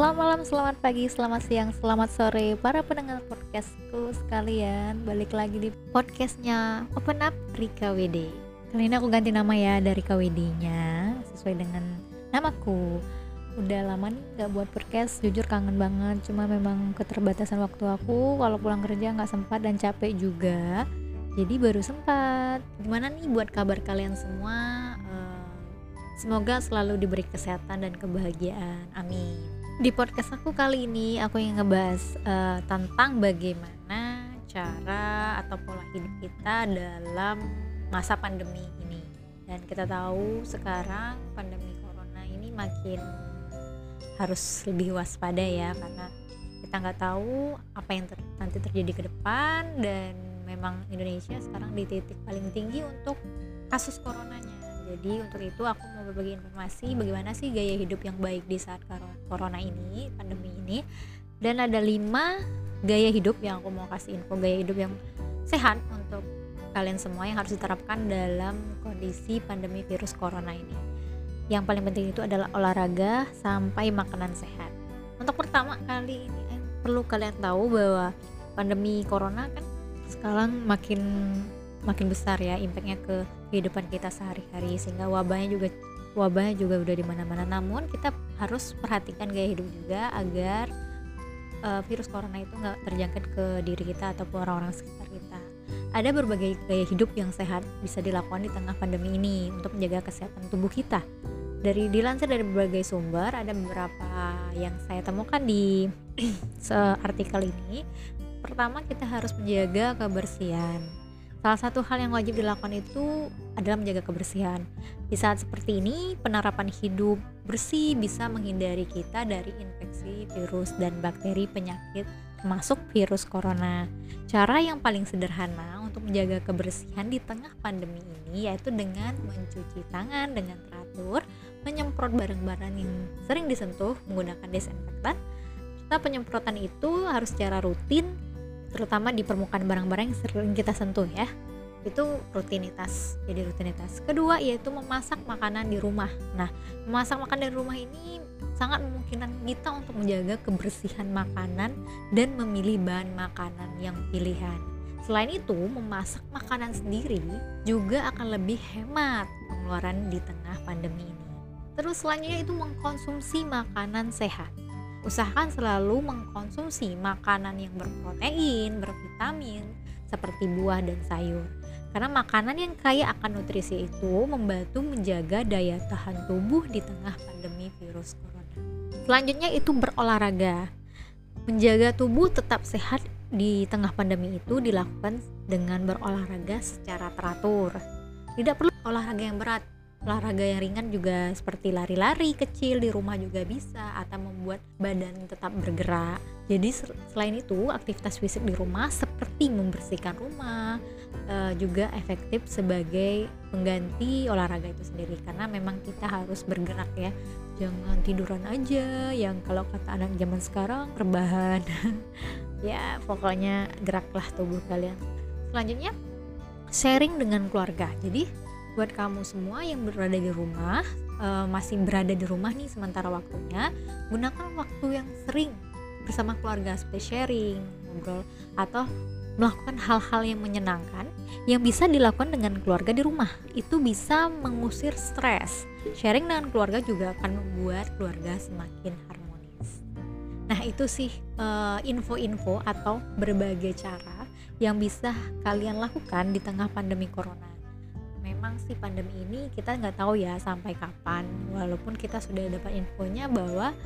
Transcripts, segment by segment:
Selamat malam, selamat pagi, selamat siang, selamat sore Para pendengar podcastku sekalian. Balik lagi di podcastnya Open Up Rika WD Kali ini aku ganti nama ya dari KWD nya Sesuai dengan namaku. Udah lama nih gak buat podcast Jujur kangen banget. Cuma memang keterbatasan waktu aku Kalau pulang kerja gak sempat dan capek juga. Jadi baru sempat. Gimana nih buat kabar kalian semua? Eh, Semoga selalu diberi kesehatan dan kebahagiaan. Amin. Di podcast aku kali ini aku ingin ngebahas eh, tentang bagaimana cara atau pola hidup kita dalam masa pandemi ini. Dan kita tahu sekarang pandemi corona ini makin harus lebih waspada ya karena kita nggak tahu apa yang ter- nanti terjadi ke depan dan memang Indonesia sekarang di titik paling tinggi untuk kasus coronanya. Jadi untuk itu aku mau berbagi informasi bagaimana sih gaya hidup yang baik di saat karo- corona ini, pandemi ini. Dan ada lima gaya hidup yang aku mau kasih info gaya hidup yang sehat untuk kalian semua yang harus diterapkan dalam kondisi pandemi virus corona ini. Yang paling penting itu adalah olahraga sampai makanan sehat. Untuk pertama kali ini eh, perlu kalian tahu bahwa pandemi corona kan sekarang makin makin besar ya impactnya ke kehidupan kita sehari-hari sehingga wabahnya juga wabahnya juga udah di mana-mana. Namun kita harus perhatikan gaya hidup juga agar eh, virus corona itu nggak terjangkit ke diri kita ataupun orang-orang sekitar kita. Ada berbagai gaya hidup yang sehat bisa dilakukan di tengah pandemi ini untuk menjaga kesehatan tubuh kita. Dari dilansir dari berbagai sumber ada beberapa yang saya temukan di artikel ini. Pertama kita harus menjaga kebersihan Salah satu hal yang wajib dilakukan itu adalah menjaga kebersihan. Di saat seperti ini, penerapan hidup bersih bisa menghindari kita dari infeksi virus dan bakteri penyakit termasuk virus corona. Cara yang paling sederhana untuk menjaga kebersihan di tengah pandemi ini yaitu dengan mencuci tangan dengan teratur, menyemprot barang-barang yang sering disentuh menggunakan desinfektan. Serta penyemprotan itu harus secara rutin terutama di permukaan barang-barang yang sering kita sentuh ya itu rutinitas. Jadi rutinitas. Kedua yaitu memasak makanan di rumah. Nah memasak makanan di rumah ini sangat memungkinkan kita untuk menjaga kebersihan makanan dan memilih bahan makanan yang pilihan. Selain itu memasak makanan sendiri juga akan lebih hemat pengeluaran di tengah pandemi ini. Terus selanjutnya itu mengkonsumsi makanan sehat Usahakan selalu mengkonsumsi makanan yang berprotein, bervitamin, seperti buah dan sayur. Karena makanan yang kaya akan nutrisi itu membantu menjaga daya tahan tubuh di tengah pandemi virus corona. Selanjutnya itu berolahraga. Menjaga tubuh tetap sehat di tengah pandemi itu dilakukan dengan berolahraga secara teratur. Tidak perlu olahraga yang berat, olahraga yang ringan juga seperti lari-lari kecil di rumah juga bisa atau membuat badan tetap bergerak. Jadi selain itu aktivitas fisik di rumah seperti membersihkan rumah e, juga efektif sebagai pengganti olahraga itu sendiri. Karena memang kita harus bergerak ya. Jangan tiduran aja yang kalau kata anak zaman sekarang rebahan. Ya pokoknya geraklah tubuh kalian. Selanjutnya sharing dengan keluarga. Jadi buat kamu semua yang berada di rumah uh, masih berada di rumah nih sementara waktunya gunakan waktu yang sering bersama keluarga seperti sharing ngobrol atau melakukan hal-hal yang menyenangkan yang bisa dilakukan dengan keluarga di rumah. Itu bisa mengusir stres. Sharing dengan keluarga juga akan membuat keluarga semakin harmonis. Nah itu sih info-info uh, atau berbagai cara yang bisa kalian lakukan di tengah pandemi corona memang sih pandemi ini kita nggak tahu ya sampai kapan. Walaupun kita sudah dapat infonya bahwa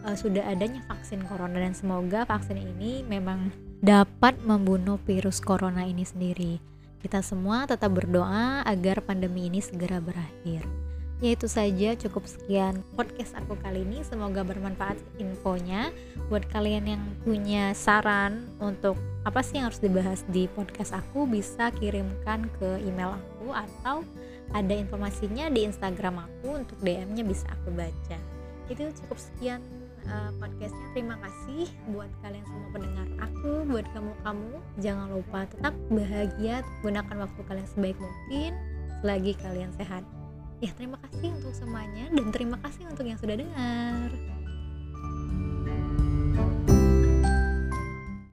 uh, sudah adanya vaksin corona dan semoga vaksin ini memang dapat membunuh virus corona ini sendiri. Kita semua tetap berdoa agar pandemi ini segera berakhir. Ya itu saja. Cukup sekian podcast aku kali ini. Semoga bermanfaat infonya. Buat kalian yang punya saran untuk apa sih yang harus dibahas di podcast aku? Bisa kirimkan ke email aku atau ada informasinya di Instagram aku. Untuk DM-nya bisa aku baca. Itu cukup sekian uh, podcastnya. Terima kasih buat kalian semua pendengar aku buat kamu-kamu jangan lupa tetap bahagia gunakan waktu kalian sebaik mungkin selagi kalian sehat. Ya terima kasih untuk semuanya dan terima kasih untuk yang sudah dengar.